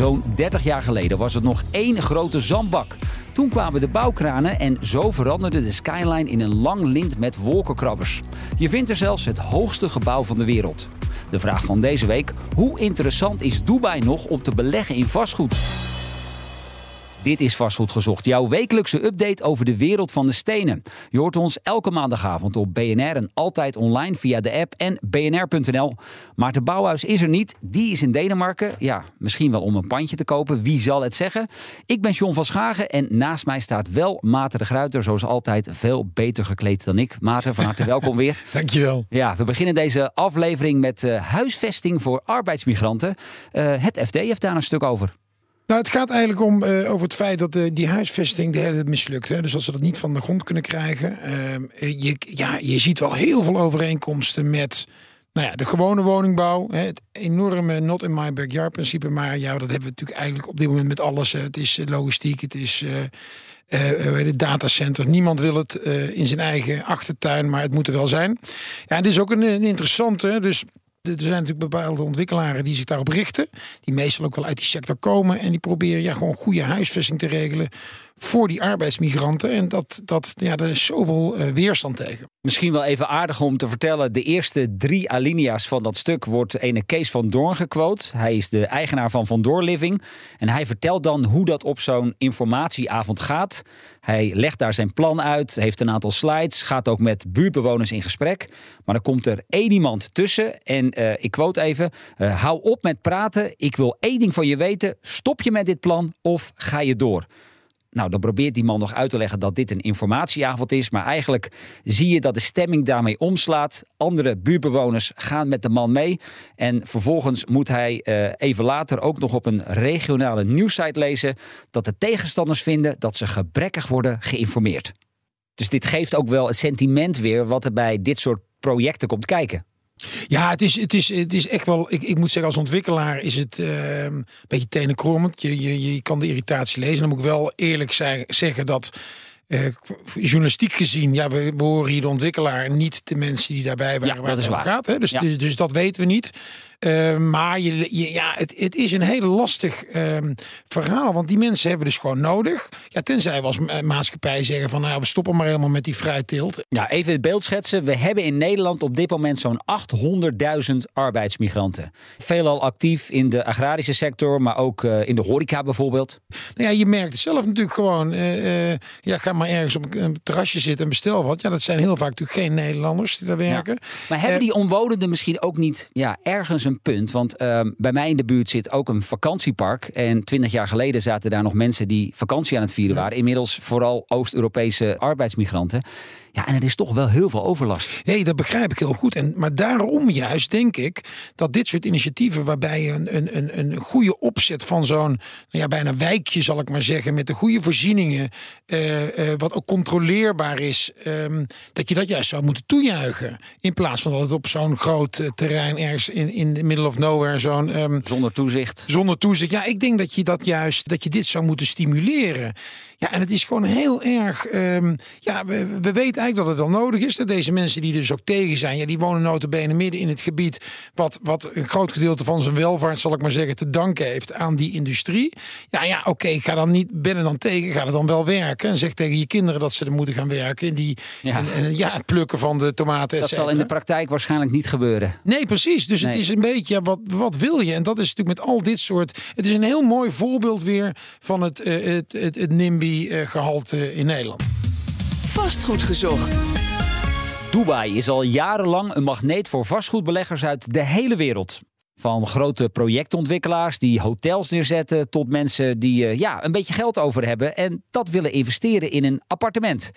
Zo'n 30 jaar geleden was het nog één grote zandbak. Toen kwamen de bouwkranen en zo veranderde de skyline in een lang lint met wolkenkrabbers. Je vindt er zelfs het hoogste gebouw van de wereld. De vraag van deze week: hoe interessant is Dubai nog om te beleggen in vastgoed? Dit is Vastgoed Gezocht, jouw wekelijkse update over de wereld van de stenen. Je hoort ons elke maandagavond op BNR en altijd online via de app en bnr.nl. Maar de Bouwhuis is er niet, die is in Denemarken. Ja, misschien wel om een pandje te kopen, wie zal het zeggen? Ik ben John van Schagen en naast mij staat wel Maarten de Gruiter, zoals altijd veel beter gekleed dan ik. Maarten, van harte welkom weer. Dankjewel. Ja, we beginnen deze aflevering met uh, huisvesting voor arbeidsmigranten. Uh, het FD heeft daar een stuk over. Nou, het gaat eigenlijk om uh, over het feit dat uh, die huisvesting de hele tijd mislukt. Hè? Dus dat ze dat niet van de grond kunnen krijgen. Uh, je, ja, je ziet wel heel veel overeenkomsten met nou ja, de gewone woningbouw. Hè? Het enorme not in my backyard principe. Maar ja, dat hebben we natuurlijk eigenlijk op dit moment met alles. Het is logistiek, het is de datacenter. Niemand wil het in zijn eigen achtertuin, maar het moet er wel zijn. Ja, dit is ook een, een interessante. Dus er zijn natuurlijk bepaalde ontwikkelaren die zich daarop richten. Die meestal ook wel uit die sector komen. En die proberen ja, gewoon goede huisvesting te regelen voor die arbeidsmigranten. En dat, dat, ja, er is zoveel uh, weerstand tegen. Misschien wel even aardig om te vertellen. De eerste drie alinea's van dat stuk wordt ene Kees van Doorn gequote. Hij is de eigenaar van Van Door Living. En hij vertelt dan hoe dat op zo'n informatieavond gaat. Hij legt daar zijn plan uit, heeft een aantal slides, gaat ook met buurtbewoners in gesprek. Maar dan komt er één iemand tussen en uh, ik quote even: uh, hou op met praten. Ik wil één ding van je weten. Stop je met dit plan of ga je door? Nou, dan probeert die man nog uit te leggen dat dit een informatieavond is. Maar eigenlijk zie je dat de stemming daarmee omslaat. Andere buurtbewoners gaan met de man mee. En vervolgens moet hij uh, even later ook nog op een regionale nieuwssite lezen. dat de tegenstanders vinden dat ze gebrekkig worden geïnformeerd. Dus dit geeft ook wel het sentiment weer wat er bij dit soort projecten komt kijken. Ja, het is, het is, het is echt wel. Ik, ik moet zeggen, als ontwikkelaar is het uh, een beetje tenenkrommend. Je, je, je kan de irritatie lezen. Dan moet ik wel eerlijk zijn, zeggen dat. Uh, journalistiek gezien, ja, we, we horen hier de ontwikkelaar, niet de mensen die daarbij waren. Ja, waar dat is het waar. gaat. Hè? Dus, Ja. dus, dus dat weten we niet. Uh, maar je, je, ja, het, het is een heel lastig um, verhaal. Want die mensen hebben dus gewoon nodig. Ja, tenzij we als ma- maatschappij zeggen van nou, we stoppen maar helemaal met die fruitteelt. Ja, even het beeld schetsen. We hebben in Nederland op dit moment zo'n 800.000 arbeidsmigranten. Veelal actief in de agrarische sector, maar ook uh, in de horeca bijvoorbeeld. Nou ja, je merkt het zelf natuurlijk gewoon. Uh, ja, ga maar ergens op een terrasje zitten en bestel wat. Ja, dat zijn heel vaak natuurlijk geen Nederlanders die daar werken. Ja. Maar hebben die omwonenden misschien ook niet ja, ergens een punt? Want uh, bij mij in de buurt zit ook een vakantiepark. En twintig jaar geleden zaten daar nog mensen die vakantie aan het vieren waren. Inmiddels vooral Oost-Europese arbeidsmigranten. Ja, en er is toch wel heel veel overlast. Nee, dat begrijp ik heel goed. En, maar daarom juist denk ik dat dit soort initiatieven... waarbij je een, een, een, een goede opzet van zo'n nou ja, bijna wijkje, zal ik maar zeggen... met de goede voorzieningen, uh, uh, wat ook controleerbaar is... Um, dat je dat juist zou moeten toejuichen. In plaats van dat het op zo'n groot uh, terrein ergens in, in the middle of nowhere... zo'n um, zonder toezicht. Zonder toezicht. Ja, ik denk dat je dat juist, dat je dit zou moeten stimuleren. Ja, en het is gewoon heel erg... Um, ja, we, we weten eigenlijk dat het wel nodig is. Dat deze mensen die dus ook tegen zijn, ja, die wonen notabene midden in het gebied wat, wat een groot gedeelte van zijn welvaart, zal ik maar zeggen, te danken heeft aan die industrie. Ja, ja, oké, okay, ga dan niet, ben er dan tegen, ga er dan wel werken. En zeg tegen je kinderen dat ze er moeten gaan werken. En, die, ja. En, en, ja, het plukken van de tomaten, Dat zal in de praktijk waarschijnlijk niet gebeuren. Nee, prees. Dus nee. het is een beetje, ja, wat, wat wil je? En dat is natuurlijk met al dit soort... Het is een heel mooi voorbeeld weer van het, uh, het, het, het NIMBY-gehalte in Nederland. Vastgoed gezocht. Dubai is al jarenlang een magneet voor vastgoedbeleggers uit de hele wereld. Van grote projectontwikkelaars die hotels neerzetten tot mensen die uh, ja, een beetje geld over hebben en dat willen investeren in een appartement.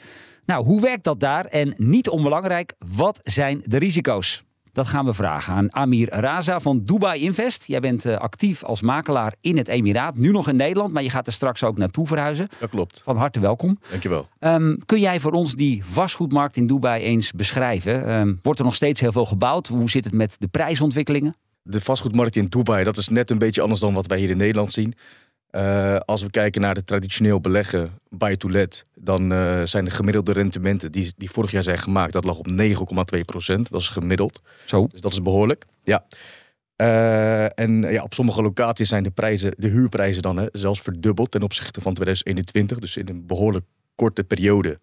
Nou, hoe werkt dat daar? En niet onbelangrijk, wat zijn de risico's? Dat gaan we vragen aan Amir Raza van Dubai Invest. Jij bent eh, actief als makelaar in het Emiraat, nu nog in Nederland, maar je gaat er straks ook naartoe verhuizen. Dat klopt. Van harte welkom. Dankjewel. Um, kun jij voor ons die vastgoedmarkt in Dubai eens beschrijven? Um, wordt er nog steeds heel veel gebouwd? Hoe zit het met de prijsontwikkelingen? De vastgoedmarkt in Dubai, dat is net een beetje anders dan wat wij hier in Nederland zien. Uh, als we kijken naar de traditioneel beleggen buy to let, dan uh, zijn de gemiddelde rendementen die, die vorig jaar zijn gemaakt, dat lag op 9,2 procent. Dat is gemiddeld. Zo. Dus dat is behoorlijk. Ja. Uh, en ja, op sommige locaties zijn de, prijzen, de huurprijzen dan hè, zelfs verdubbeld ten opzichte van 2021. Dus in een behoorlijk korte periode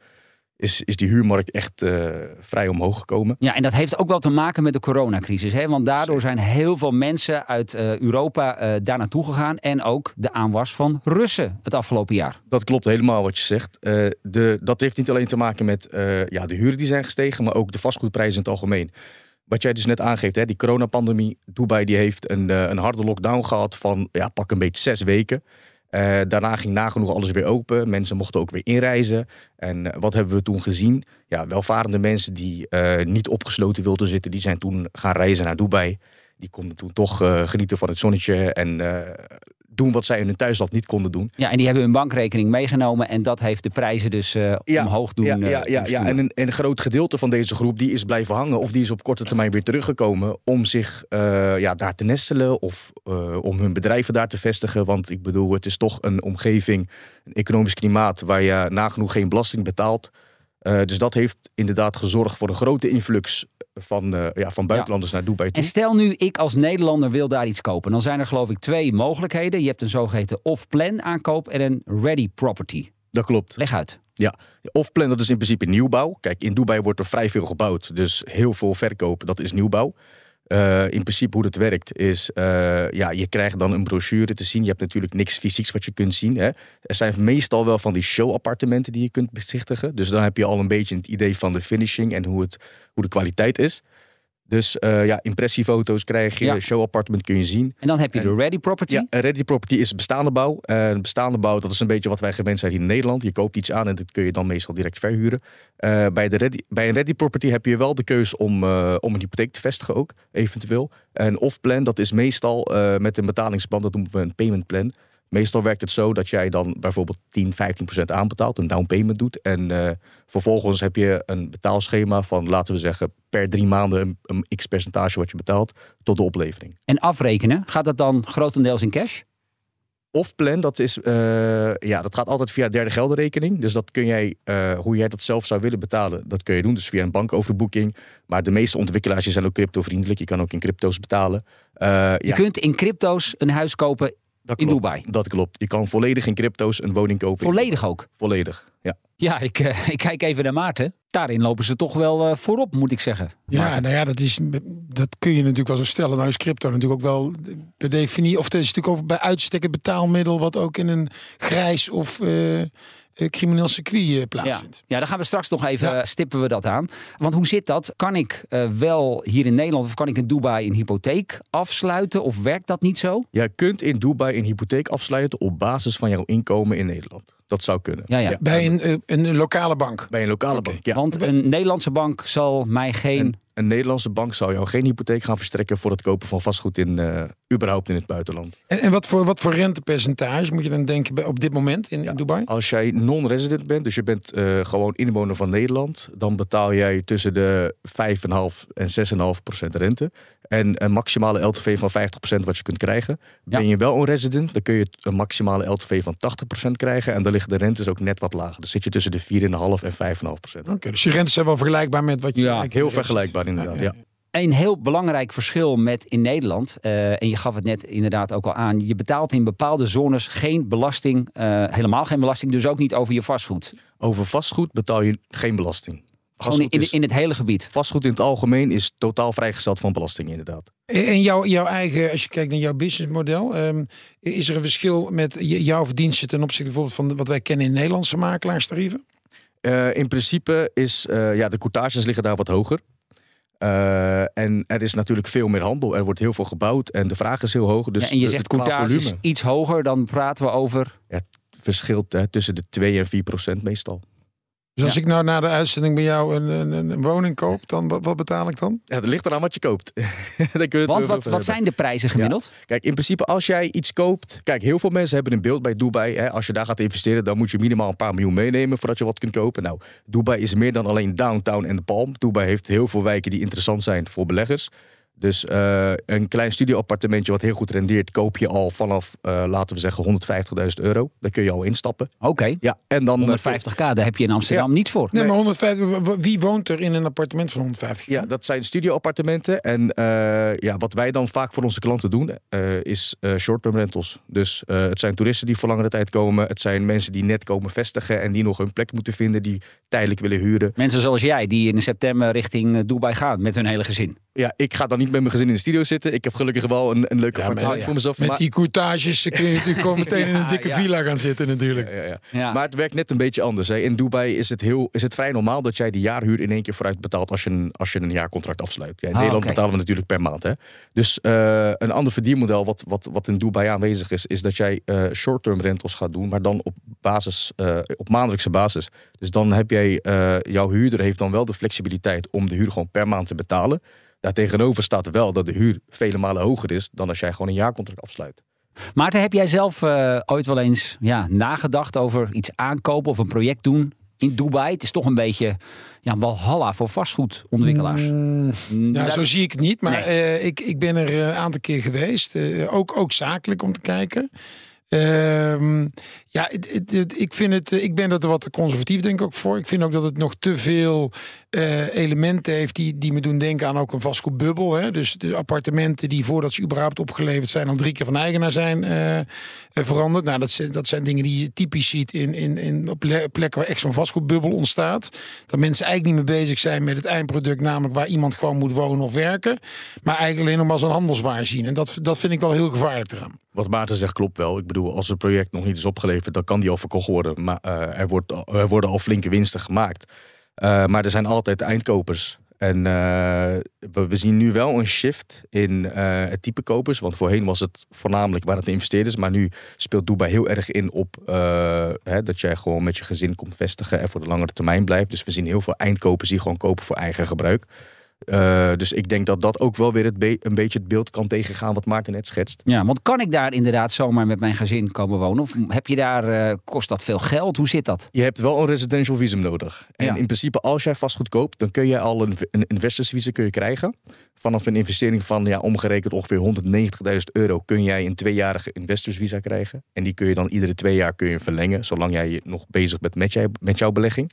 is, is die huurmarkt echt uh, vrij omhoog gekomen. Ja, en dat heeft ook wel te maken met de coronacrisis. Hè? Want daardoor zijn heel veel mensen uit uh, Europa uh, daar naartoe gegaan. En ook de aanwas van Russen het afgelopen jaar. Dat klopt helemaal wat je zegt. de, dat heeft niet alleen te maken met ja, de huren die zijn gestegen, maar ook de vastgoedprijzen in het algemeen. Wat jij dus net aangeeft, hè, die coronapandemie. Dubai die heeft een, een harde lockdown gehad van ja, pak een beetje zes weken. Uh, daarna ging nagenoeg alles weer open. Mensen mochten ook weer inreizen. En uh, wat hebben we toen gezien? Ja, welvarende mensen die uh, niet opgesloten wilden zitten, die zijn toen gaan reizen naar Dubai. Die konden toen toch genieten van het zonnetje en doen wat zij in hun thuisland niet konden doen. Ja, en die hebben hun bankrekening meegenomen en dat heeft de prijzen dus uh, ja, omhoog doen. Ja, ja, ja, ja. En, een, en een groot gedeelte van deze groep die is blijven hangen of die is op korte termijn weer teruggekomen om zich uh, ja, daar te nestelen of uh, om hun bedrijven daar te vestigen. Want ik bedoel, het is toch een omgeving, een economisch klimaat waar je nagenoeg geen belasting betaalt. Uh, dus dat heeft inderdaad gezorgd voor een grote influx van, uh, ja, van buitenlanders ja. naar Dubai toe. En stel nu, ik als Nederlander wil daar iets kopen. Dan zijn er geloof ik twee mogelijkheden. Je hebt een zogeheten off-plan aankoop en een ready property. Dat klopt. Leg uit. Ja, off-plan dat is in principe nieuwbouw. Kijk, in Dubai wordt er vrij veel gebouwd. Dus heel veel verkoop, dat is nieuwbouw. Uh, in principe hoe het werkt is, uh, ja, je krijgt dan een brochure te zien. Je hebt natuurlijk niks fysieks wat je kunt zien. Hè. Er zijn meestal wel van die show-appartementen die je kunt bezichtigen. Dus dan heb je al een beetje het idee van de finishing en hoe, het, hoe de kwaliteit is. Dus uh, ja, impressiefoto's krijg je, ja. show-appartement kun je zien. En dan heb je en, de ready property. Ja, een ready property is bestaande bouw. Uh, bestaande bouw, dat is een beetje wat wij gewend zijn hier in Nederland. Je koopt iets aan en dat kun je dan meestal direct verhuren. Uh, bij, de ready, bij een ready property heb je wel de keus om, om een hypotheek te vestigen ook, eventueel. En off-plan, dat is meestal met een betalingsplan, dat noemen we een payment plan. Meestal werkt het zo dat jij dan bijvoorbeeld 10, 15 procent aanbetaalt, een down payment doet. En uh, vervolgens heb je een betaalschema van, laten we zeggen, per drie maanden een, een x percentage wat je betaalt tot de oplevering. En afrekenen, gaat dat dan grotendeels in cash? Of plan, dat, is, uh, ja, dat gaat altijd via derde geldenrekening. Dus dat kun jij, uh, hoe jij dat zelf zou willen betalen, dat kun je doen. Dus via een bankoverboeking. Maar de meeste ontwikkelaars zijn ook crypto-vriendelijk. Je kan ook in crypto's betalen. Uh, je ja. kunt in crypto's een huis kopen dat in klopt, Dubai. Dat klopt. Je kan volledig in crypto's een woning kopen. Volledig ook? Volledig, ja. Ja, ik, uh, ik kijk even naar Maarten. Daarin lopen ze toch wel uh, voorop, moet ik zeggen. Ja, Maarten. nou ja, dat, is, dat kun je natuurlijk wel zo stellen. Nou is crypto natuurlijk ook wel per definitie... of het is natuurlijk ook bij uitstek het betaalmiddel... wat ook in een grijs of... Uh, crimineel circuit plaatsvindt. Ja. ja, daar gaan we straks nog even ja. stippen we dat aan. Want hoe zit dat? Kan ik uh, wel hier in Nederland of kan ik in Dubai een hypotheek afsluiten? Of werkt dat niet zo? Jij kunt in Dubai een hypotheek afsluiten op basis van jouw inkomen in Nederland. Dat zou kunnen. Ja, ja. Bij een, een lokale bank? Bij een lokale okay. bank, ja. Want een Nederlandse bank zal mij geen... Een, een Nederlandse bank zou jou geen hypotheek gaan verstrekken... voor het kopen van vastgoed in, uh, überhaupt in het buitenland. En, en wat, voor, wat voor rentepercentage moet je dan denken bij, op dit moment in, ja, in Dubai? Als jij non-resident bent, dus je bent uh, gewoon inwoner van Nederland... dan betaal jij tussen de 5,5 en 6,5 procent rente. En een maximale LTV van 50 procent wat je kunt krijgen. Ben je wel een resident, dan kun je een maximale LTV van 80 procent krijgen... en dan liggen de rentes ook net wat lager. Dan zit je tussen de 4,5 en 5,5 procent. Oké, okay, dus je rentes zijn wel vergelijkbaar met wat je... Ja, heel vergelijkbaar inderdaad, ja. ja. Een heel belangrijk verschil met in Nederland, uh, en je gaf het net inderdaad ook al aan, je betaalt in bepaalde zones geen belasting, uh, helemaal geen belasting, dus ook niet over je vastgoed. Over vastgoed betaal je geen belasting. Gewoon in, in, het hele gebied. Vastgoed in het algemeen is totaal vrijgesteld van belasting, inderdaad. En jouw, jouw eigen, als je kijkt naar jouw businessmodel, um, is er een verschil met jouw verdiensten ten opzichte bijvoorbeeld van wat wij kennen in Nederlandse makelaarstarieven? Uh, in principe is, uh, ja, de courtages liggen daar wat hoger. Uh, en er is natuurlijk veel meer handel. Er wordt heel veel gebouwd en de vraag is heel hoog. Dus ja, en je zegt courtage is iets hoger, dan praten we over... Ja, het verschilt hè, tussen de 2 en 4 procent meestal. Dus als Ja. ik nou na de uitzending bij jou een, een, een- woning koop, dan wat, wat betaal ik dan? Ja, het ligt eraan wat je koopt. Kunnen we het Want wat, wat zijn de prijzen gemiddeld? Kijk, in principe als jij iets koopt... Kijk, heel veel mensen hebben een beeld bij Dubai. Hè, als je daar gaat investeren, dan moet je minimaal een paar miljoen meenemen... voordat je wat kunt kopen. Nou, Dubai is meer dan alleen downtown en de Palm. Dubai heeft heel veel wijken die interessant zijn voor beleggers. Dus eh, een klein studioappartementje wat heel goed rendeert... koop je al vanaf, eh, laten we zeggen, 150.000 euro. Daar kun je al instappen. Oké, Ja, en dan... eh, 150k, daar heb je in Amsterdam niets voor. Nee, maar 150, w- w- wie woont er in een appartement van 150? Ja, dat zijn studioappartementen. En eh, ja, wat wij dan vaak voor onze klanten doen, eh, is eh short-term rentals. Dus eh, het zijn toeristen die voor langere tijd komen. Het zijn mensen die net komen vestigen en die nog een plek moeten vinden, die tijdelijk willen huren. Mensen zoals jij, die in september richting eh, Dubai gaan met hun hele gezin. Ja, ik ga dan niet met mijn gezin in de studio zitten. Ik heb gelukkig wel een, een leuk Ja, voor mezelf. Met maar- die courtages kun je natuurlijk gewoon meteen in een dikke ja. villa gaan zitten natuurlijk. Ja, ja, ja. Ja. Maar het werkt net een beetje anders. Hè. In Dubai is het, heel, is het vrij normaal dat jij de jaarhuur in één keer vooruit betaalt als je een, als je een jaarcontract afsluit. Ja, in Ah, Nederland betalen we natuurlijk per maand. Hè. Dus eh, een ander verdienmodel wat, wat, wat in Dubai aanwezig is, is dat jij eh, short-term rentals gaat doen, maar dan op, basis, eh, op maandelijkse basis. Dus dan heb jij, eh, jouw huurder heeft dan wel de flexibiliteit om de huur gewoon per maand te betalen. Daartegenover staat wel dat de huur vele malen hoger is dan als jij gewoon een jaarcontract afsluit. Maarten, heb jij zelf eh, ooit wel eens ja, nagedacht over iets aankopen of een project doen in Dubai? Het is toch een beetje ja, walhalla voor vastgoedontwikkelaars. Mm, Mm, ja, daar- zo zie ik het niet. Maar Nee. eh, ik, ik ben er eh, een aantal keer geweest. eh, ook, ook zakelijk om te kijken. Ehm, ja, ik, vind het, eh, ik ben er wat conservatief denk ik ook voor. Ik vind ook dat het nog te veel eh, elementen heeft die, die me doen denken aan ook een vastgoedbubbel. Hè? Dus de appartementen die voordat ze überhaupt opgeleverd zijn al drie keer van eigenaar zijn eh, veranderd. Nou, dat dat zijn dingen die je typisch ziet in, in, in op ple- plekken waar echt zo'n vastgoedbubbel ontstaat. Dat mensen eigenlijk niet meer bezig zijn met het eindproduct, namelijk waar iemand gewoon moet wonen of werken. Maar eigenlijk alleen maar als een handelswaar zien. En dat, dat vind ik wel heel gevaarlijk eraan. Wat Maarten zegt klopt wel. Ik bedoel, als het project nog niet is opgeleverd, dan kan die al verkocht worden. Maar eh, er, wordt, er worden al flinke winsten gemaakt. Eh, maar er zijn altijd eindkopers. En eh, we, zien nu wel een shift in het type kopers. Want voorheen was het voornamelijk waar het investeerders. Maar nu speelt Dubai heel erg in op hè, dat jij gewoon met je gezin komt vestigen en voor de langere termijn blijft. Dus we zien heel veel eindkopers die gewoon kopen voor eigen gebruik. Eh, dus ik denk dat dat ook wel weer het be- een beetje het beeld kan tegengaan wat Maarten net schetst. Ja, want kan ik daar inderdaad zomaar met mijn gezin komen wonen? Of heb je daar, eh, kost dat veel geld? Hoe zit dat? Je hebt wel een residential visum nodig. En Ja. in principe, als jij vastgoed koopt, dan kun je al een, een kun je krijgen. Vanaf een investering van ja, omgerekend ongeveer 190.000 euro kun jij een tweejarige investorsvisa krijgen. En die kun je dan iedere twee jaar kun je verlengen, zolang jij nog bezig bent met, jij, met jouw belegging.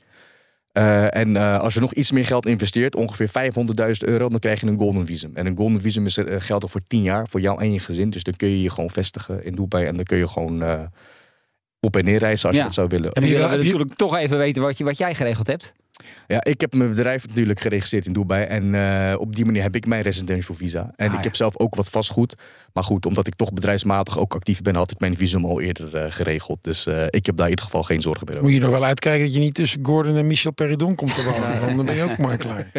Eh, en eh, als je nog iets meer geld investeert, ongeveer 500.000 euro, dan krijg je een golden visum. En een golden visum is eh, geldig voor 10 jaar, voor jou en je gezin. Dus dan kun je je gewoon vestigen in Dubai en dan kun je gewoon eh, op en neer reizen als Ja. je dat zou willen. En je willen heb je- natuurlijk toch even weten wat, je, wat jij geregeld hebt. Ja, ik heb mijn bedrijf natuurlijk geregistreerd in Dubai. En eh, op die manier heb ik mijn residential visa. En Ah, ik ja. heb zelf ook wat vastgoed. Maar goed, omdat ik toch bedrijfsmatig ook actief ben, had ik mijn visum al eerder eh, geregeld. Dus eh, ik heb daar in ieder geval geen zorgen meer over. Moet je nog wel uitkijken dat je niet tussen Gordon en Michel Peridon komt te wonen. want Dan ben je ook maar klaar.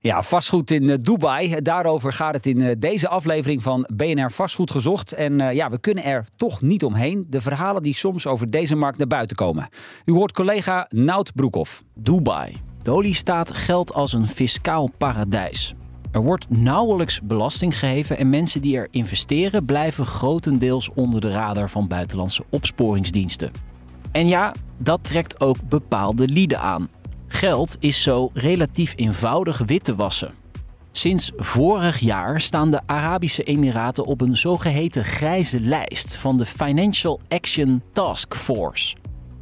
Ja, vastgoed in Dubai. Daarover gaat het in eh, deze aflevering van BNR Vastgoed gezocht. En eh, ja, we kunnen er toch niet omheen. De verhalen die soms over deze markt naar buiten komen. U hoort collega Nout Broekhoff. Dubai. De oliestaat geldt als een fiscaal paradijs. Er wordt nauwelijks belasting geheven en mensen die er investeren blijven grotendeels onder de radar van buitenlandse opsporingsdiensten. En ja, dat trekt ook bepaalde lieden aan. Geld is zo relatief eenvoudig wit te wassen. Sinds vorig jaar staan de Arabische Emiraten op een zogeheten grijze lijst van de Financial Action Task Force.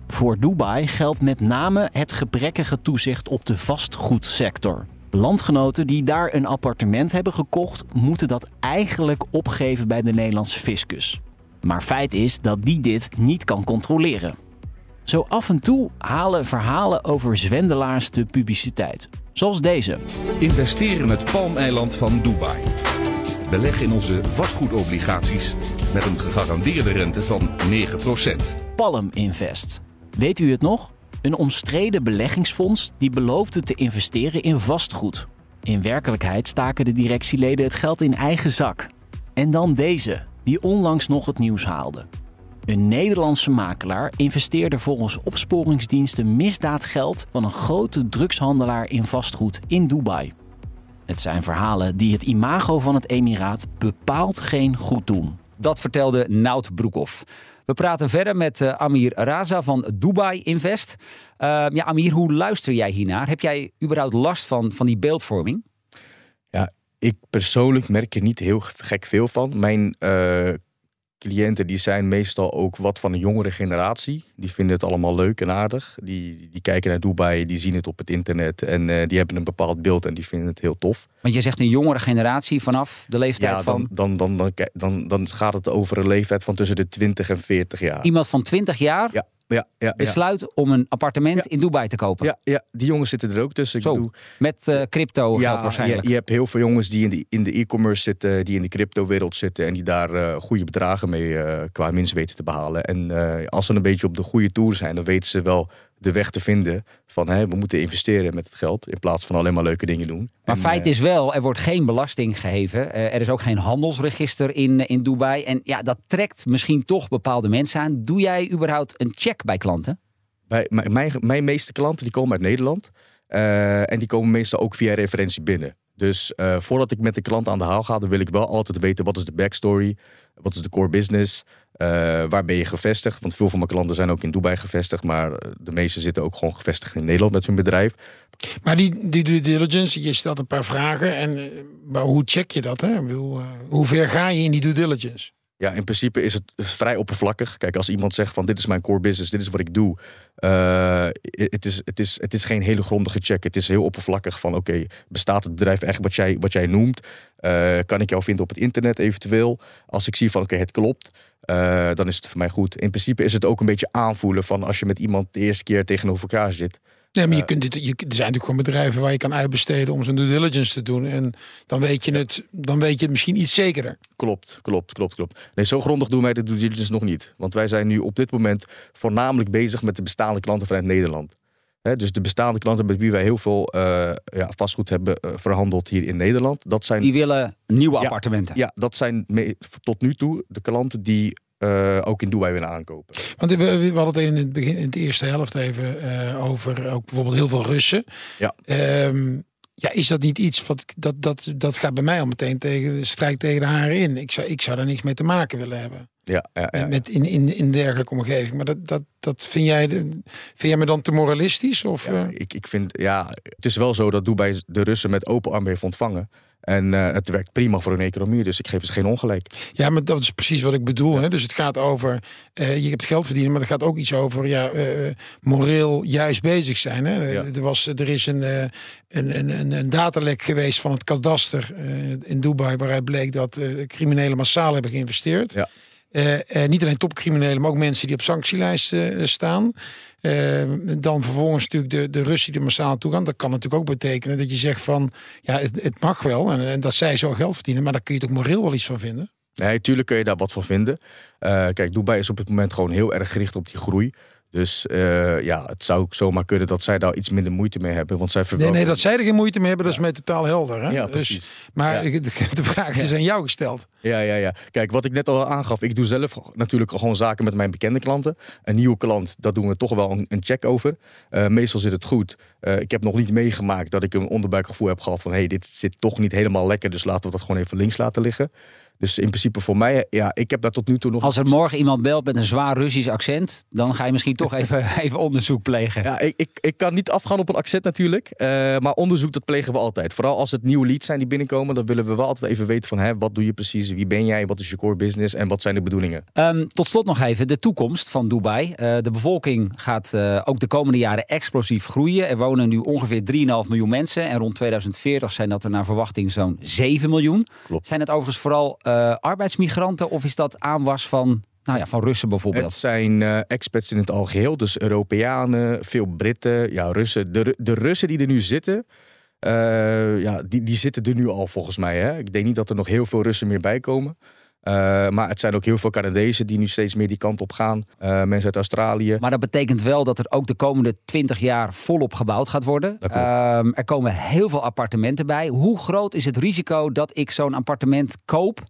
Voor Dubai geldt met name het gebrekkige toezicht op de vastgoedsector. Landgenoten die daar een appartement hebben gekocht, moeten dat eigenlijk opgeven bij de Nederlandse fiscus. Maar feit is dat die dit niet kan controleren. Zo af en toe halen verhalen over zwendelaars de publiciteit. Zoals deze. Investeren het palmeiland van Dubai. Beleg in onze vastgoedobligaties met een gegarandeerde rente van 9%. Palm Invest. Weet u het nog? Een omstreden beleggingsfonds die beloofde te investeren in vastgoed. In werkelijkheid staken de directieleden het geld in eigen zak. En dan deze, die onlangs nog het nieuws haalde. Een Nederlandse makelaar investeerde volgens opsporingsdiensten misdaadgeld van een grote drugshandelaar in vastgoed in Dubai. Het zijn verhalen die het imago van het emiraat bepaald geen goed doen. Dat vertelde Nout Broekhoff. We praten verder met uh, Amir Raza van Dubai Invest. Uh, ja, Amir, hoe luister jij hiernaar? Heb jij überhaupt last van, van die beeldvorming? Ja, ik persoonlijk merk er niet heel gek veel van. Mijn uh, cliënten die zijn meestal ook wat van een jongere generatie. Die vinden het allemaal leuk en aardig. Die, die kijken naar Dubai, die zien het op het internet en uh, die hebben een bepaald beeld en die vinden het heel tof. Want je zegt een jongere generatie vanaf de leeftijd ja, van... Dan, dan, dan, dan, dan, dan gaat het over een leeftijd van tussen de 20 en 40 jaar. Iemand van 20 jaar? Ja. Ja, ja, besluit om een appartement Ja. in Dubai te kopen. Ja, ja, die jongens zitten er ook tussen. Ik Zo, bedoel, met eh, crypto ja, waarschijnlijk. Je, je hebt heel veel jongens die in de, in de e-commerce zitten, die in de crypto-wereld zitten en die daar eh, goede bedragen mee eh, qua winst weten te behalen. En als ze een beetje op de goede toer zijn, dan weten ze wel de weg te vinden van hè, we moeten investeren met het geld in plaats van alleen maar leuke dingen doen. Maar En, feit eh, is wel, er wordt geen belasting geheven. Eh, er is ook geen handelsregister in, eh, in Dubai. En ja, dat trekt misschien toch bepaalde mensen aan. Doe jij überhaupt een check bij klanten? Bij, mijn, mijn, mijn meeste klanten die komen uit Nederland. en die komen meestal ook via referentie binnen. Dus eh, voordat ik met de klant aan de haal ga, dan wil ik wel altijd weten wat is de backstory, wat is de core business, eh, waar ben je gevestigd. Want veel van mijn klanten zijn ook in Dubai gevestigd, maar eh, de meeste zitten ook gewoon gevestigd in Nederland met hun bedrijf. Maar die, die due diligence, je stelt een paar vragen. En maar hoe check je dat? Hè? Ik hoe ver ga je in die due diligence? Ja, in principe is het vrij oppervlakkig. Kijk, als iemand zegt van dit is mijn core business, dit is wat ik doe. eh, het, is, het, is, het is geen hele grondige check. Het is heel oppervlakkig van oké, bestaat het bedrijf echt wat jij, wat jij noemt? Eh, kan ik jou vinden op het internet eventueel? Als ik zie van oké, het klopt, eh, dan is het voor mij goed. In principe is het ook een beetje aanvoelen van als je met iemand de eerste keer tegenover elkaar zit. Nee, maar je kunt dit, je, er zijn natuurlijk gewoon bedrijven waar je kan uitbesteden om zijn due diligence te doen. En dan weet je het, dan weet je het misschien iets zekerder. Klopt, klopt, klopt, klopt. Nee, zo grondig doen wij de due diligence nog niet. Want wij zijn nu op dit moment voornamelijk bezig met de bestaande klanten vanuit Nederland. Hè, dus de bestaande klanten met wie wij heel veel eh, ja, vastgoed hebben eh, verhandeld hier in Nederland. Dat zijn, Die willen nieuwe Ja, appartementen. ja, dat zijn me- tot nu toe de klanten die eh, ook in Dubai willen aankopen. Want we, we hadden het in het begin, in de eerste helft even eh, over ook bijvoorbeeld heel veel Russen. Ja. Ehm, ja, is dat niet iets wat dat, dat, dat gaat bij mij al meteen tegen de strijd tegen de haren in? Ik zou, ik zou daar niks mee te maken willen hebben. Ja, ja, ja. Met, met in, in, in dergelijke omgeving. Maar dat, dat, dat vind jij vind jij me dan te moralistisch? Of, Ja, eh? ik, ik vind, ja, het is wel zo dat Dubai de Russen met open armen heeft ontvangen. En eh, het werkt prima voor hun economie, dus ik geef ze geen ongelijk. Ja, maar dat is precies wat ik bedoel. Hè? Dus het gaat over, eh, je hebt geld verdienen, maar het gaat ook iets over ja, eh, moreel juist bezig zijn. Hè? Ja. Er, was, er is een, een, een, een, een datalek geweest van het kadaster in Dubai, waaruit bleek dat criminelen massaal hebben geïnvesteerd. Ja. Eh, eh, niet alleen topcriminelen, maar ook mensen die op sanctielijsten eh, staan. Dan vervolgens natuurlijk de, de Russen die massaal naartoe gaan. Dat kan natuurlijk ook betekenen dat je zegt van... ja, het, mag wel en, en dat zij zo geld verdienen... maar daar kun je toch moreel wel iets van vinden? Nee, tuurlijk kun je daar wat van vinden. Kijk, Dubai is op het moment gewoon heel erg gericht op die groei. Dus eh, ja, het zou ook zomaar kunnen dat zij daar iets minder moeite mee hebben. Want zij Nee, nee, dat zij er geen moeite mee hebben, dat is mij totaal helder. Hè? Ja, Dus- precies. maar Ja. ik- de, vraag is aan jou gesteld. Ja, ja, ja. Kijk, wat ik net al aangaf, ik doe zelf natuurlijk gewoon zaken met mijn bekende klanten. Een nieuwe klant, dat doen we toch wel een, een check over. Eh, meestal zit het goed. Eh, ik heb nog niet meegemaakt dat ik een onderbuikgevoel heb gehad van... hé, hey, dit zit toch niet helemaal lekker, dus laten we dat gewoon even links laten liggen. Dus in principe voor mij, ja, ik heb daar tot nu toe nog... Als er morgen iemand belt met een zwaar Russisch accent, dan ga je misschien toch even, even onderzoek plegen. Ja, ik, ik, ik kan niet afgaan op een accent natuurlijk. eh, maar onderzoek, dat plegen we altijd. Vooral als het nieuwe leads zijn die binnenkomen, dan willen we wel altijd even weten van... Hè, wat doe je precies, wie ben jij, wat is je core business en wat zijn de bedoelingen? Ehm, tot slot nog even de toekomst van Dubai. Eh, de bevolking gaat eh, ook de komende jaren explosief groeien. Er wonen nu ongeveer 3,5 miljoen mensen. En rond 2040 zijn dat er naar verwachting zo'n 7 miljoen. Klopt. Zijn het overigens vooral eh, arbeidsmigranten of is dat aanwas van, nou ja, van Russen bijvoorbeeld? Het zijn eh, expats in het algeheel, dus Europeanen, veel Britten, ja, Russen. De, de Russen die er nu zitten, eh, ja, die, die zitten er nu al volgens mij. Hè? Ik denk niet dat er nog heel veel Russen meer bij komen. Eh, maar het zijn ook heel veel Canadezen die nu steeds meer die kant op gaan. Eh, mensen uit Australië. Maar dat betekent wel dat er ook de komende 20 jaar volop gebouwd gaat worden. Ehm, er komen heel veel appartementen bij. Hoe groot is het risico dat ik zo'n appartement koop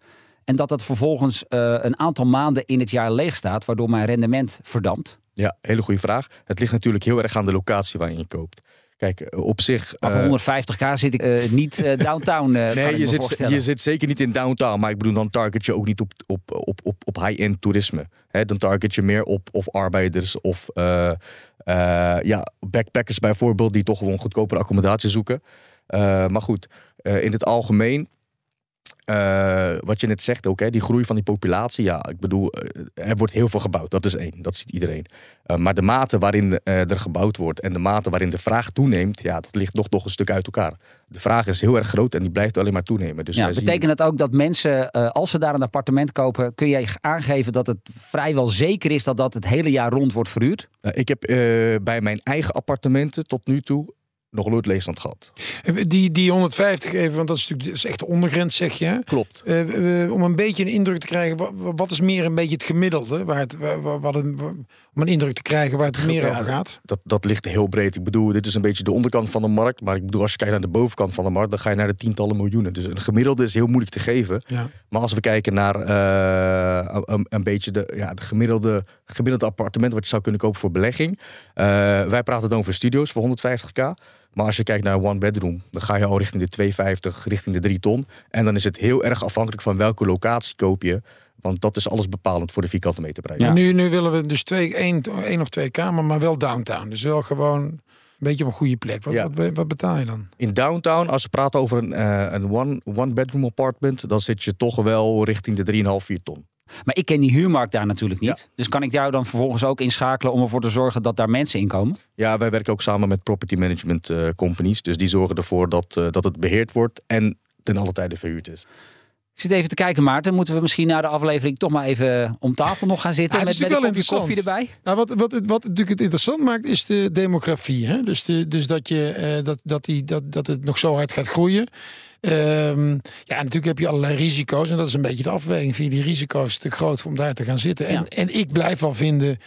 En dat dat vervolgens eh, een aantal maanden in het jaar leeg staat, waardoor mijn rendement verdampt. Ja, hele goede vraag. Het ligt natuurlijk heel erg aan de locatie waarin je koopt. Kijk, eh, op zich. Maar voor eh, 150k zit ik eh, niet eh, downtown. eh, Nee, je zit, je zit zeker niet in downtown. Maar ik bedoel, dan target je ook niet op, op, op, op, op high-end toerisme. Dan target je meer op of arbeiders of eh, eh, ja, backpackers bijvoorbeeld, die toch gewoon goedkopere accommodatie zoeken. Eh, maar goed, eh, in het algemeen. Eh, wat je net zegt ook, hè, die groei van die populatie. Ja, ik bedoel, eh, er wordt heel veel gebouwd. Dat is één. Dat ziet iedereen. Eh, maar de mate waarin er gebouwd wordt en de mate waarin de vraag toeneemt, ja, dat ligt nog, nog een stuk uit elkaar. De vraag is heel erg groot en die blijft alleen maar toenemen. Dus Ja, wij zien- betekent dat ook dat mensen, als ze daar een appartement kopen, kun je aangeven dat het vrijwel zeker is dat dat het hele jaar rond wordt verhuurd? Nou, ik heb bij mijn eigen appartementen tot nu toe nog nooit leegstand gehad. Die, die 150 even, want dat is natuurlijk dat is echt de ondergrens, zeg je. Klopt. Eh, eh, om een beetje een indruk te krijgen, wa- wa- wat is meer een beetje het gemiddelde? Waar het, waar, wat het- om een indruk te krijgen waar het meer Ja, over gaat. Dat, dat ligt heel breed. Ik bedoel, dit is een beetje de onderkant van de markt. Maar ik bedoel, als je kijkt naar de bovenkant van de markt, dan ga je naar de tientallen miljoenen. Dus een gemiddelde is heel moeilijk te geven. Ja. Maar als we kijken naar eh, een, een beetje de, ja, de gemiddelde, gemiddelde appartement wat je zou kunnen kopen voor belegging. Eh, wij praten dan over studio's voor 150k. Maar als je kijkt naar een one bedroom, dan ga je al richting de 250, richting de 3 ton. En dan is het heel erg afhankelijk van welke locatie koop je. Want dat is alles bepalend voor de vierkante meterprijs. Ja. Nu, nu willen we dus twee, één, één of twee kamer, maar wel downtown. Dus wel gewoon een beetje op een goede plek. Wat, Ja. wat, be- wat betaal je dan? In downtown, als we praten over een, eh, een one, one bedroom apartment, dan zit je toch wel richting de 3,5, 4 ton. Maar ik ken die huurmarkt daar natuurlijk niet. Dus kan ik jou dan vervolgens ook inschakelen om ervoor te zorgen dat daar mensen in komen? Ja, wij werken ook samen met property management eh, companies. Dus die zorgen ervoor dat, eh, dat het beheerd wordt en ten alle tijde verhuurd is. Ik zit even te kijken, Maarten. Moeten we misschien na de aflevering toch maar even om tafel nog gaan zitten Ja, met, met een koffie erbij? Nou, wat, wat, het- wat natuurlijk het interessant maakt, is de demografie. Hè? Dus, de, dus dat, je, eh, dat, dat, die, dat, dat het nog zo hard gaat groeien. Ehm, ja, natuurlijk heb je allerlei risico's. En dat is een beetje de afweging. Vind je die risico's te groot om daar te gaan zitten? En, Ja. en ik blijf wel vinden,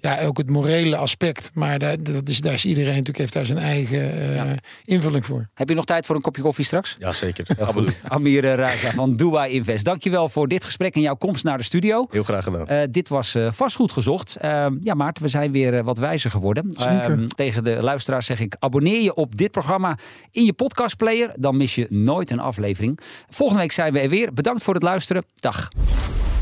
ja, ook het morele aspect. Maar daar, dat is, daar is iedereen natuurlijk, heeft daar zijn eigen eh, Ja. invulling voor. Heb je nog tijd voor een kopje koffie straks? Ja, zeker. Absoluut. Amir Raza van Dubai Invest. Dankjewel voor dit gesprek en jouw komst naar de studio. Heel graag gedaan. Eh, dit was eh, vastgoed gezocht. Eh, ja, Maarten, we zijn weer wat wijzer geworden. Zeker. Eh, tegen de luisteraars zeg ik: abonneer je op dit programma in je podcastplayer. Dan mis je nooit een aflevering. Volgende week zijn we er weer. Bedankt voor het luisteren. Dag.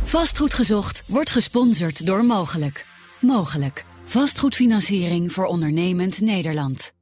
Vastgoed gezocht wordt gesponsord door Mogelijk. Mogelijk. Vastgoedfinanciering voor ondernemend Nederland.